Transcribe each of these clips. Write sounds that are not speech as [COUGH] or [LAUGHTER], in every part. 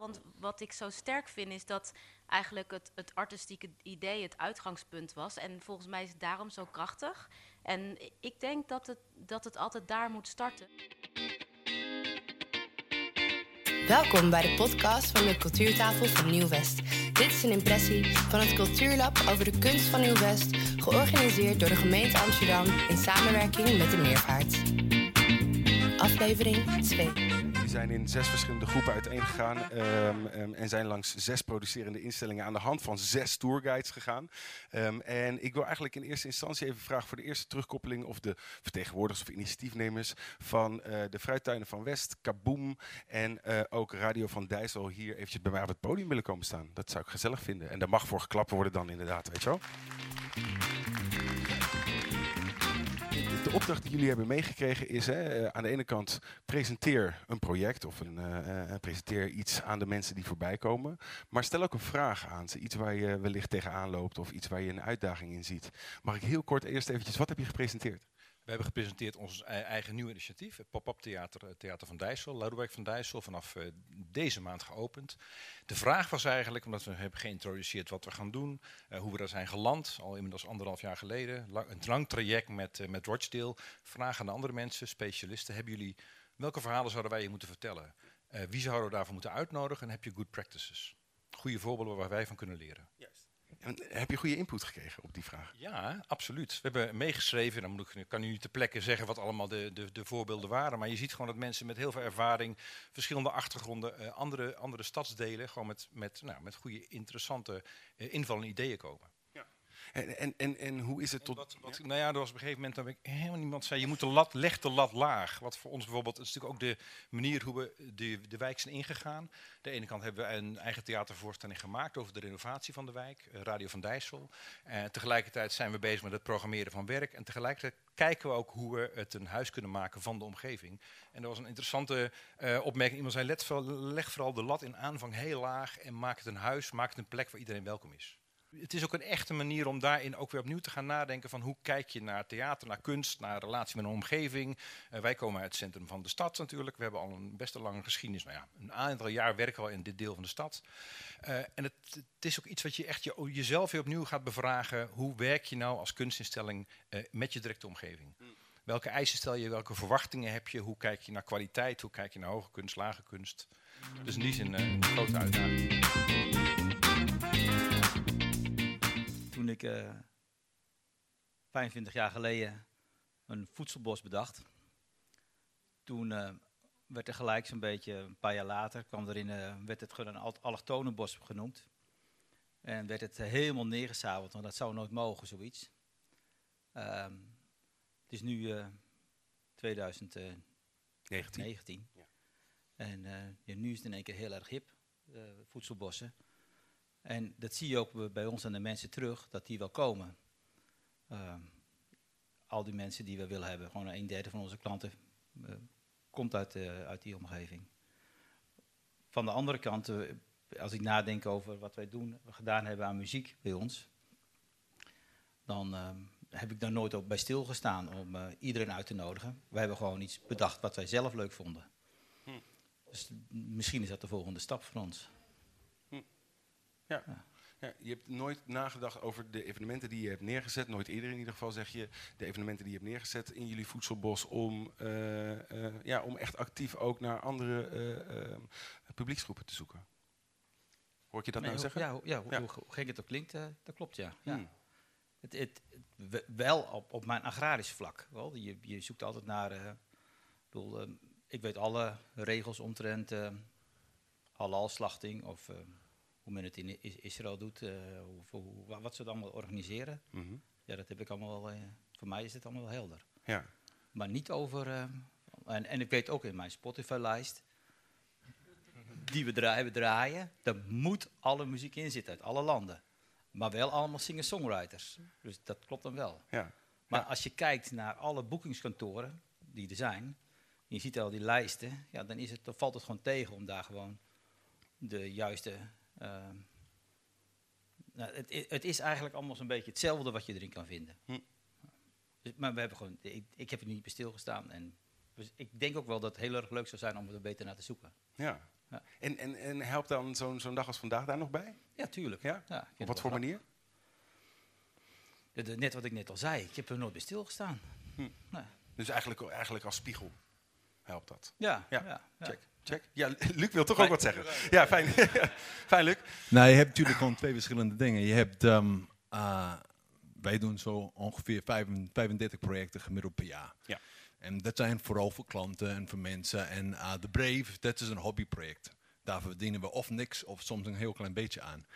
Want wat ik zo sterk vind is dat eigenlijk het, het artistieke idee het uitgangspunt was. En volgens mij is het daarom zo krachtig. En ik denk dat het, dat het altijd daar moet starten. Welkom bij de podcast van de Cultuurtafel van Nieuw-West. Dit is een impressie van het Cultuurlab over de kunst van Nieuw-West, georganiseerd door de gemeente Amsterdam in samenwerking met de Meervaart. Aflevering 2 zijn in zes verschillende groepen uiteengegaan um, um, en zijn langs zes producerende instellingen aan de hand van zes tourguides gegaan. Um, en ik wil eigenlijk in eerste instantie even vragen voor de eerste terugkoppeling of de vertegenwoordigers of initiatiefnemers van uh, de Fruittuinen van West, Kaboom en uh, ook Radio van Dijssel hier eventjes bij mij op het podium willen komen staan. Dat zou ik gezellig vinden. En daar mag voor geklapt worden dan inderdaad, weet je wel de opdracht die jullie hebben meegekregen is hè, eh, aan de ene kant presenteer een project of een, uh, presenteer iets aan de mensen die voorbij komen. Maar stel ook een vraag aan ze, iets waar je wellicht tegenaan loopt of iets waar je een uitdaging in ziet. Mag ik heel kort eerst eventjes, wat heb je gepresenteerd? We hebben gepresenteerd ons eigen nieuw initiatief, het pop-up theater, eh, Theater van Dijssel, Lodewijk van Dijssel, vanaf uh, deze maand geopend. De vraag was eigenlijk, omdat we hebben geïntroduceerd wat we gaan doen, uh, hoe we daar zijn geland, al inmiddels anderhalf jaar geleden, een lang traject met, met Rochdale. Vraag aan de andere mensen, specialisten, hebben jullie, welke verhalen zouden wij je moeten vertellen? wie zouden we daarvoor moeten uitnodigen en heb je good practices? Goede voorbeelden waar wij van kunnen leren. Heb je goede input gekregen op die vraag? Ja, absoluut. We hebben meegeschreven. Dan moet ik, kan u niet ter plekke zeggen wat allemaal de, de, de, voorbeelden waren. Maar je ziet gewoon dat mensen met heel veel ervaring, verschillende achtergronden, uh, andere, andere stadsdelen, gewoon met, met, nou, met goede, interessante uh, invallen en ideeën komen. En, en, en, en hoe is het tot... Wat, wat, Nou ja, er was op een gegeven moment dat ik helemaal niemand zei... je moet de lat, leg de lat laag. Wat voor ons bijvoorbeeld... is natuurlijk ook de manier hoe we de, de wijk zijn ingegaan. Aan de ene kant hebben we een eigen theatervoorstelling gemaakt... over de renovatie van de wijk, eh, Radio van Dijssel. En tegelijkertijd zijn we bezig met het programmeren van werk. En tegelijkertijd kijken we ook hoe we het een huis kunnen maken van de omgeving. En er was een interessante uh, opmerking. Iemand zei, let, leg vooral de lat in aanvang heel laag... en maak het een huis, maak het een plek waar iedereen welkom is het is ook een echte manier om daarin ook weer opnieuw te gaan nadenken van hoe kijk je naar theater, naar kunst, naar relatie met een omgeving. Uh, wij komen uit het centrum van de stad natuurlijk. We hebben al een best een lange geschiedenis. Nou ja, een aantal jaar werken we al in dit deel van de stad. Uh, en het, het, is ook iets wat je echt je, jezelf weer opnieuw gaat bevragen. Hoe werk je nou als kunstinstelling uh, met je directe omgeving? Hmm. Welke eisen stel je, welke verwachtingen heb je? Hoe kijk je naar kwaliteit? Hoe kijk je naar hoge kunst, lage kunst? Dus in die zin een grote uitdaging ik uh, eh, 25 jaar geleden een voedselbos bedacht. Toen uh, werd er gelijk zo'n beetje, een paar jaar later, kwam er in, uh, werd het een allochtonenbos genoemd. En werd het helemaal neergezabeld, want dat zou nooit mogen, zoiets. Ehm, het is nu 2019. 19. Ja. En ja, nu is het in één keer heel erg hip, voedselbossen. En dat zie je ook bij ons aan de mensen terug, dat die wel komen. Uh, al die mensen die we willen hebben, gewoon een derde van onze klanten uh, komt uit, uh, uit die omgeving. Van de andere kant, eh, als ik nadenk over wat wij doen, gedaan hebben aan muziek bij ons, dan ehm, heb ik daar nooit op bij stilgestaan om iedereen uit te nodigen. Wij hebben gewoon iets bedacht wat wij zelf leuk vonden. Hm. Dus misschien is dat de volgende stap voor ons. Ja. ja. je hebt nooit nagedacht over de evenementen die je hebt neergezet. Nooit eerder in ieder geval zeg je de evenementen die je hebt neergezet in jullie voedselbos. Om, uh, uh, ja, om echt actief ook naar andere uh, publieksgroepen te zoeken. Hoor je dat nee, nou zeggen? Ja, ja, ja. Hoe, gek het ook klinkt, dat klopt ja. ja. Hmm. Het, het, wel op, op mijn agrarisch vlak. Wel. Je, je zoekt altijd naar. ik, bedoel, ik weet alle regels omtrent halalslachting of hoe men het in Israël doet, uh, hoe, hoe, wat ze het allemaal organiseren. Mm -hmm. Ja, dat heb ik allemaal wel, uh, voor mij is het allemaal wel helder. Ja. Maar niet over, uh, en, en ik weet ook in mijn Spotify-lijst, die we draaien, draaien, daar moet alle muziek in zitten uit alle landen. Maar wel allemaal singer-songwriters. Dus dat klopt dan wel. Ja. Maar als je kijkt naar alle boekingskantoren die er zijn, je ziet al die lijsten, ja, dan, is het, dan valt het gewoon tegen om daar gewoon de juiste nou, het, het, is eigenlijk allemaal zo'n beetje hetzelfde wat je erin kan vinden. Hm. Dus, maar we hebben gewoon, ik, ik heb er niet bij stilgestaan. En dus ik denk ook wel dat het heel erg leuk zou zijn om er beter naar te zoeken. Ja, Ja. En, en, en helpt dan zo'n zo'n dag als vandaag daar nog bij? Ja, tuurlijk. Ja? Ja, Op wat voor manier? Net wat ik net al zei, ik heb er nooit bij stilgestaan. Hm. Dus eigenlijk, eigenlijk als spiegel helpt dat. Ja, Ja, ja. Check, check. Ja, Luc wil toch ook wat zeggen. Ja, fijn. [LAUGHS] fijn, Luc. Nou, je hebt natuurlijk gewoon twee verschillende dingen. Je hebt, ehm, eh, wij doen zo ongeveer 35 35 projecten gemiddeld per jaar. Ja. En dat zijn vooral voor klanten en voor mensen. En eh, de Brave, dat is een hobbyproject. Daar verdienen we of niks of soms een heel klein beetje aan.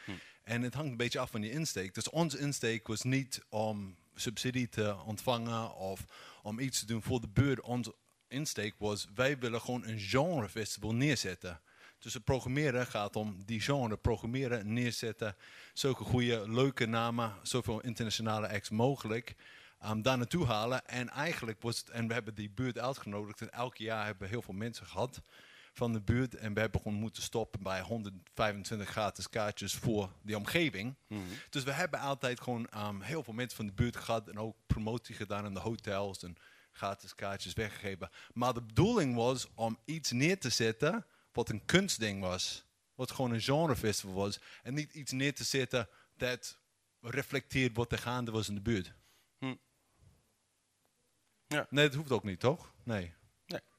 En het hangt een beetje af van je insteek. Dus onze insteek was niet om subsidie te ontvangen of om iets te doen voor de buurt. Onze insteek was, wij willen gewoon een genrefestival neerzetten. Dus het programmeren gaat om die genre programmeren, neerzetten. Zulke goede, leuke namen, zoveel internationale acts mogelijk. um, daar naartoe halen. En eigenlijk was het, en we hebben die buurt uitgenodigd. En elk jaar hebben we heel veel mensen gehad van de buurt. En we hebben gewoon moeten stoppen bij 125 gratis kaartjes voor die omgeving. Dus we hebben altijd gewoon um, heel veel mensen van de buurt gehad. En ook promotie gedaan in de hotels. En gratis kaartjes weggegeven. Maar de bedoeling was om iets neer te zetten wat een kunstding was. Wat gewoon een genrefestival was. En niet iets neer te zetten dat reflecteert wat er gaande was in de buurt. Hm. Ja. Nee, dat hoeft ook niet, toch? Nee.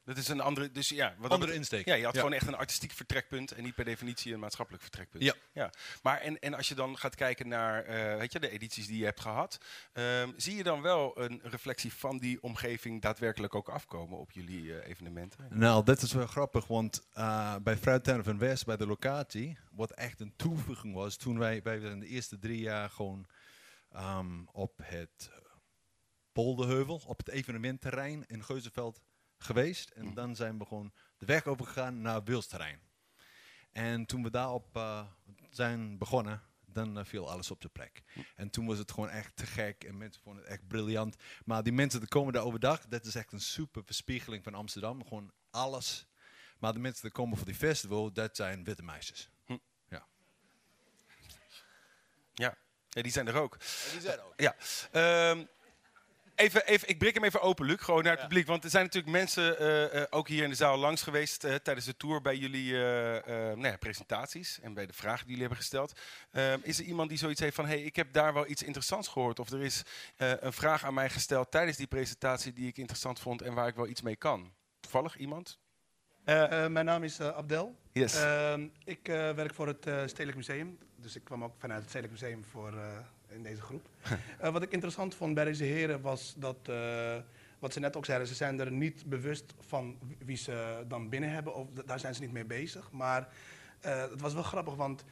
Dat is een andere, dus ja, wat Andere betreft- insteek. Ja, je had Ja. gewoon echt een artistiek vertrekpunt en niet per definitie een maatschappelijk vertrekpunt. Ja. ja. Maar en, en als je dan gaat kijken naar eh, weet je, de edities die je hebt gehad, ehm, zie je dan wel een reflectie van die omgeving daadwerkelijk ook afkomen op jullie eh, evenementen? Nou, dat is wel grappig, want eh, bij Fruittuin van West, bij de locatie, wat echt een toevoeging was, toen wij, wij waren de eerste drie jaar gewoon ehm, op het Polderheuvel, op het evenementterrein in Geuzenveld geweest. En dan zijn we gewoon de weg overgegaan naar Wilsterrein. En toen we daarop eh, zijn begonnen, dan eh, viel alles op de plek. En toen was het gewoon echt te gek en mensen vonden het echt briljant. Maar die mensen die komen daar overdag, dat is echt een super verspiegeling van Amsterdam. Gewoon alles. Maar de mensen die komen voor die festival, dat zijn witte meisjes. Ja. ja, die zijn er ook. die zijn ook. Ja. Ehm, even, even, ik breek hem even open, Luc, gewoon naar het Ja. publiek. Want er zijn natuurlijk mensen eh, eh, ook hier in de zaal langs geweest eh, tijdens de tour bij jullie eh, eh, nou ja, presentaties en bij de vragen die jullie hebben gesteld. Ehm, is er iemand die zoiets heeft van, hey, ik heb daar wel iets interessants gehoord? Of er is eh, een vraag aan mij gesteld tijdens die presentatie die ik interessant vond en waar ik wel iets mee kan? Toevallig iemand? Mijn naam is Abdel. Yes. Ehm, ik eh, werk voor het Stedelijk Museum. Dus ik kwam ook vanuit het Stedelijk Museum voor, eh, groep. Eh, wat ik interessant vond bij deze heren was dat, eh, wat ze net ook zeiden, ze zijn er niet bewust van wie ze dan binnen hebben. Of daar zijn ze niet mee bezig. Maar eh, het was wel grappig, want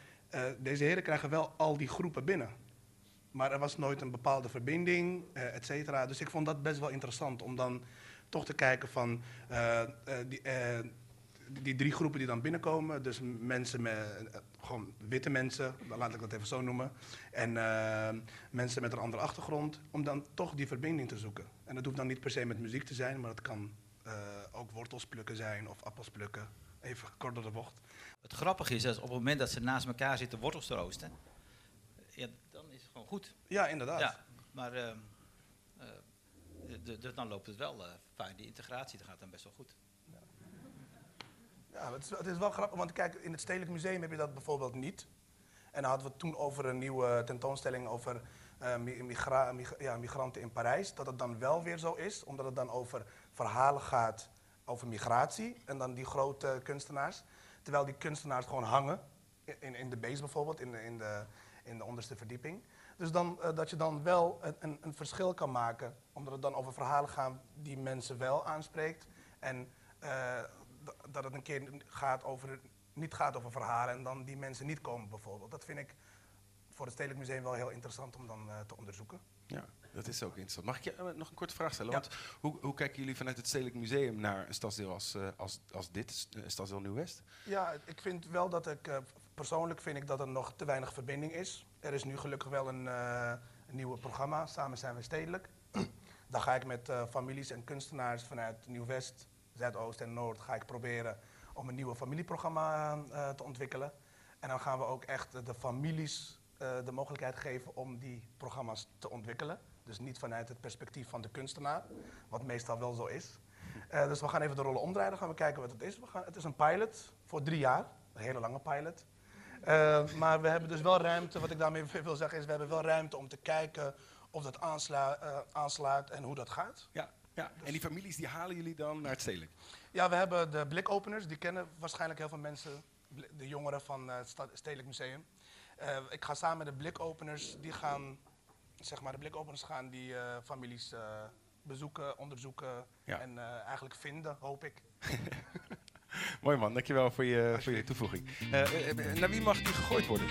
deze heren krijgen wel al die groepen binnen. Maar er was nooit een bepaalde verbinding, et cetera. Dus ik vond dat best wel interessant om dan toch te kijken van die, die drie groepen die dan binnenkomen. Dus mensen met, eh, gewoon witte mensen, laat ik dat even zo noemen. En eh, mensen met een andere achtergrond, om dan toch die verbinding te zoeken. En dat hoeft dan niet per se met muziek te zijn, maar het kan eh, ook wortels plukken zijn of appels plukken. Even kort door de bocht. Het grappige is, dat op het moment dat ze naast elkaar zitten wortels te roosten, ja, dan is het gewoon goed. Ja, inderdaad. Ja, maar ehm, eh, de- de- de- dan loopt het wel fijn. Die integratie dat gaat dan best wel goed. Ja, het is, wel grappig, want kijk, in het Stedelijk Museum heb je dat bijvoorbeeld niet. En dan hadden we het toen over een nieuwe tentoonstelling over eh, mi- migra- mig- ja, migranten in Parijs. Dat het dan wel weer zo is, omdat het dan over verhalen gaat over migratie. En dan die grote kunstenaars. Terwijl die kunstenaars gewoon hangen, in, in de base bijvoorbeeld, in de, in de, in de onderste verdieping. Dus dan, eh, dat je dan wel een, een, verschil kan maken, omdat het dan over verhalen gaat die mensen wel aanspreekt. En eh, dat het een keer gaat over, niet gaat over verhalen en dan die mensen niet komen bijvoorbeeld. Dat vind ik voor het Stedelijk Museum wel heel interessant om dan eh, te onderzoeken. Ja, dat is ook interessant. Mag ik je eh, nog een korte vraag stellen? Ja. Want hoe, hoe kijken jullie vanuit het Stedelijk Museum naar een stadsdeel als, eh, als, als dit, Stadsdeel Nieuw-West? Ja, ik vind wel dat ik, persoonlijk vind ik dat er nog te weinig verbinding is. Er is nu gelukkig wel een, een nieuwe programma, Samen zijn we stedelijk. [CLEARS THROAT] Daar ga ik met families en kunstenaars vanuit Nieuw-West, Zuidoost en Noord ga ik proberen om een nieuwe familieprogramma eh, te ontwikkelen. En dan gaan we ook echt de families eh, de mogelijkheid geven om die programma's te ontwikkelen. Dus niet vanuit het perspectief van de kunstenaar, wat meestal wel zo is. Eh, dus we gaan even de rollen omdraaien, gaan we kijken wat het is. We gaan, het is een pilot voor drie jaar, een hele lange pilot. Maar we hebben dus wel ruimte, wat ik daarmee [LAUGHS] wil zeggen is, we hebben wel ruimte om te kijken of dat aansla, aanslaat en hoe dat gaat. Ja, ja. En die families die halen jullie dan naar het stedelijk? Ja, we hebben de blikopeners, die kennen waarschijnlijk heel veel mensen, de jongeren van eh, het Stedelijk Museum. Eh, ik ga samen met de blikopeners, die gaan, zeg maar, de blikopeners gaan die eh, families eh, bezoeken, onderzoeken Ja. en eh, eigenlijk vinden, hoop ik. [LAUGHS] Mooi man, dankjewel voor je, voor je toevoeging. Naar wie mag die gegooid worden?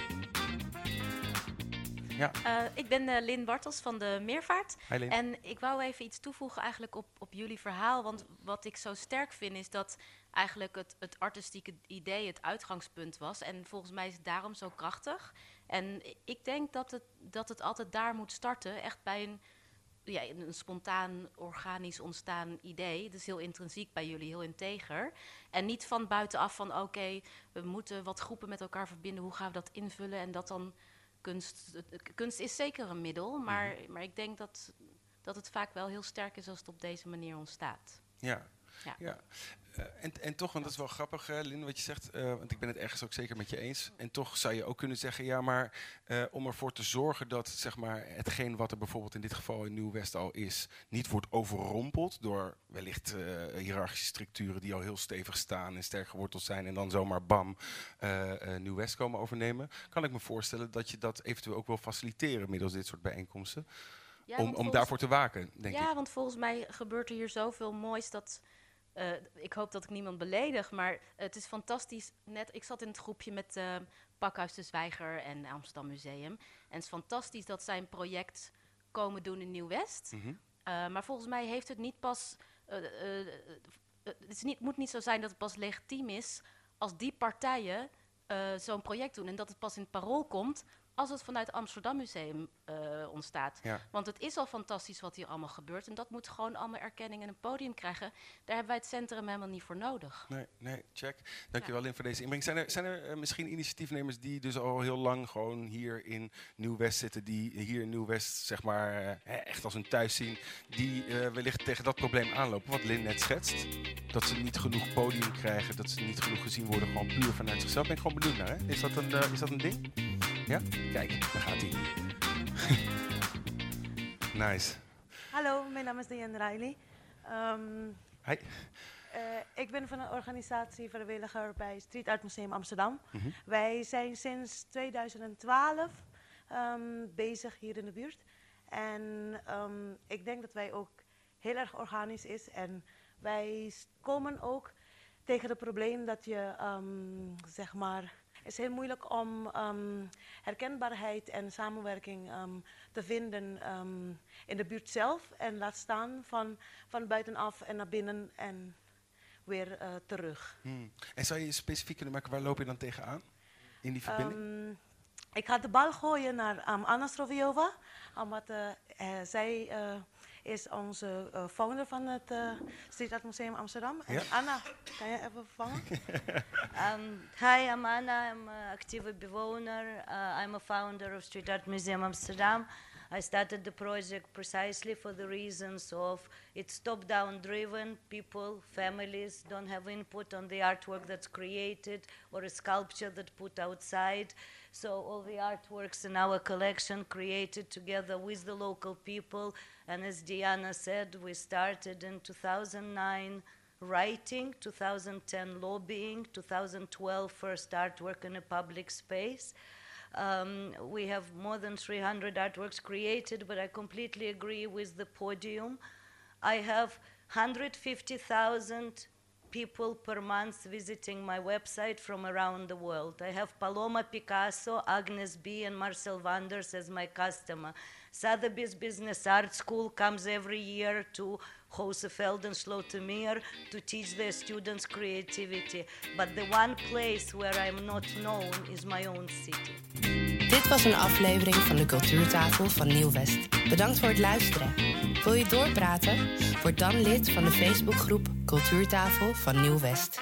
Ja, Eh, ik ben eh, Lin Bartels van de Meervaart. hi. En ik wou even iets toevoegen eigenlijk op, op jullie verhaal. Want wat ik zo sterk vind is dat eigenlijk het, het artistieke idee het uitgangspunt was. En volgens mij is het daarom zo krachtig. En ik denk dat het, dat het altijd daar moet starten. Echt bij een, ja, een spontaan, organisch ontstaan idee. Dat is heel intrinsiek bij jullie, heel integer. En niet van buitenaf van oké, we moeten wat groepen met elkaar verbinden. Hoe gaan we dat invullen? En dat dan kunst. Kunst is zeker een middel, maar, maar ik denk dat, dat het vaak wel heel sterk is als het op deze manier ontstaat. Ja. Ja. ja. Eh, en, en toch, want dat is wel grappig, uh, Lin, wat je zegt, eh, want ik ben het ergens ook zeker met je eens. En toch zou je ook kunnen zeggen, ja, maar eh, om ervoor te zorgen dat zeg maar, hetgeen wat er bijvoorbeeld in dit geval in Nieuw-West al is, niet wordt overrompeld door wellicht eh, hiërarchische structuren die al heel stevig staan en sterk geworteld zijn en dan zomaar bam Nieuw-West komen overnemen, kan ik me voorstellen dat je dat eventueel ook wil faciliteren middels dit soort bijeenkomsten. Ja, om om daarvoor te waken, denk ja, ik. want volgens mij gebeurt er hier zoveel moois dat. Eh, ik hoop dat ik niemand beledig, maar het is fantastisch. Net, ik zat in het groepje met eh, Pakhuis de Zwijger en Amsterdam Museum. En het is fantastisch dat zij een project komen doen in Nieuw-West. Eh, maar volgens mij heeft het niet pas. eh, het is niet, moet niet zo zijn dat het pas legitiem is als die partijen zo'n project doen. En dat het pas in het parool komt als het vanuit het Amsterdam Museum eh, ontstaat. Ja. Want het is al fantastisch wat hier allemaal gebeurt. En dat moet gewoon allemaal erkenning en een podium krijgen. Daar hebben wij het centrum helemaal niet voor nodig. Nee, nee, check. Dankjewel Lin voor deze inbreng. Zijn er, zijn er eh, misschien initiatiefnemers die dus al heel lang gewoon hier in Nieuw-West zitten, die hier in Nieuw-West zeg maar eh, echt als hun thuis zien, die wellicht tegen dat probleem aanlopen, wat Lin net schetst? Dat ze niet genoeg podium krijgen, dat ze niet genoeg gezien worden, gewoon puur vanuit zichzelf. Ben ik gewoon benieuwd naar, hè? Is dat een, is dat een ding? Ja? Kijk, daar gaat hij. [LAUGHS] nice. Hallo, mijn naam is Diane Riley. Ehm, Hi. eh, ik ben van een organisatie vrijwilliger bij Street Art Museum Amsterdam. Mhm. Wij zijn sinds 2012 ehm, bezig hier in de buurt. En ehm, ik denk dat wij ook heel erg organisch is. En wij komen ook tegen het probleem dat je, zeg maar, is heel moeilijk om ehm, herkenbaarheid en samenwerking ehm, te vinden ehm, in de buurt zelf. En laat staan van, van buitenaf en naar binnen en weer eh, terug. Hmm. En zou je specifiek kunnen maken, waar loop je dan tegenaan? In die verbinding? Ik ga de bal gooien naar Anna Stroviova, omdat eh, eh, zij is onze eh, founder van het eh Street Art Museum Amsterdam. En Ja. Anna, kan je even vervangen? Um, [LAUGHS] hi, I'm Anna. I'm an active bewoner. Uh, I'm a founder of Street Art Museum Amsterdam. I started the project precisely for the reasons of it's top-down driven. People, families don't have input on the artwork that's created or a sculpture that put outside. So all the artworks in our collection created together with the local people. And as Diana said, we started in 2009 writing, 2010 lobbying, 2012 first artwork in a public space. Um, we have more than 300 artworks created, but I completely agree with the podium. I have 150,000 people per month visiting my website from around the world. I have Paloma Picasso, Agnes B, and Marcel Wanders as my customer. Sotheby's Business Art School comes every year to Hooseveld and Slotermeer to teach their students creativity. But the one place where I'm not known is my own city. Dit was een aflevering van de Cultuurtafel van Nieuw-West. Bedankt voor het luisteren. Wil je doorpraten? Word dan lid van de Facebookgroep Cultuurtafel van Nieuw-West.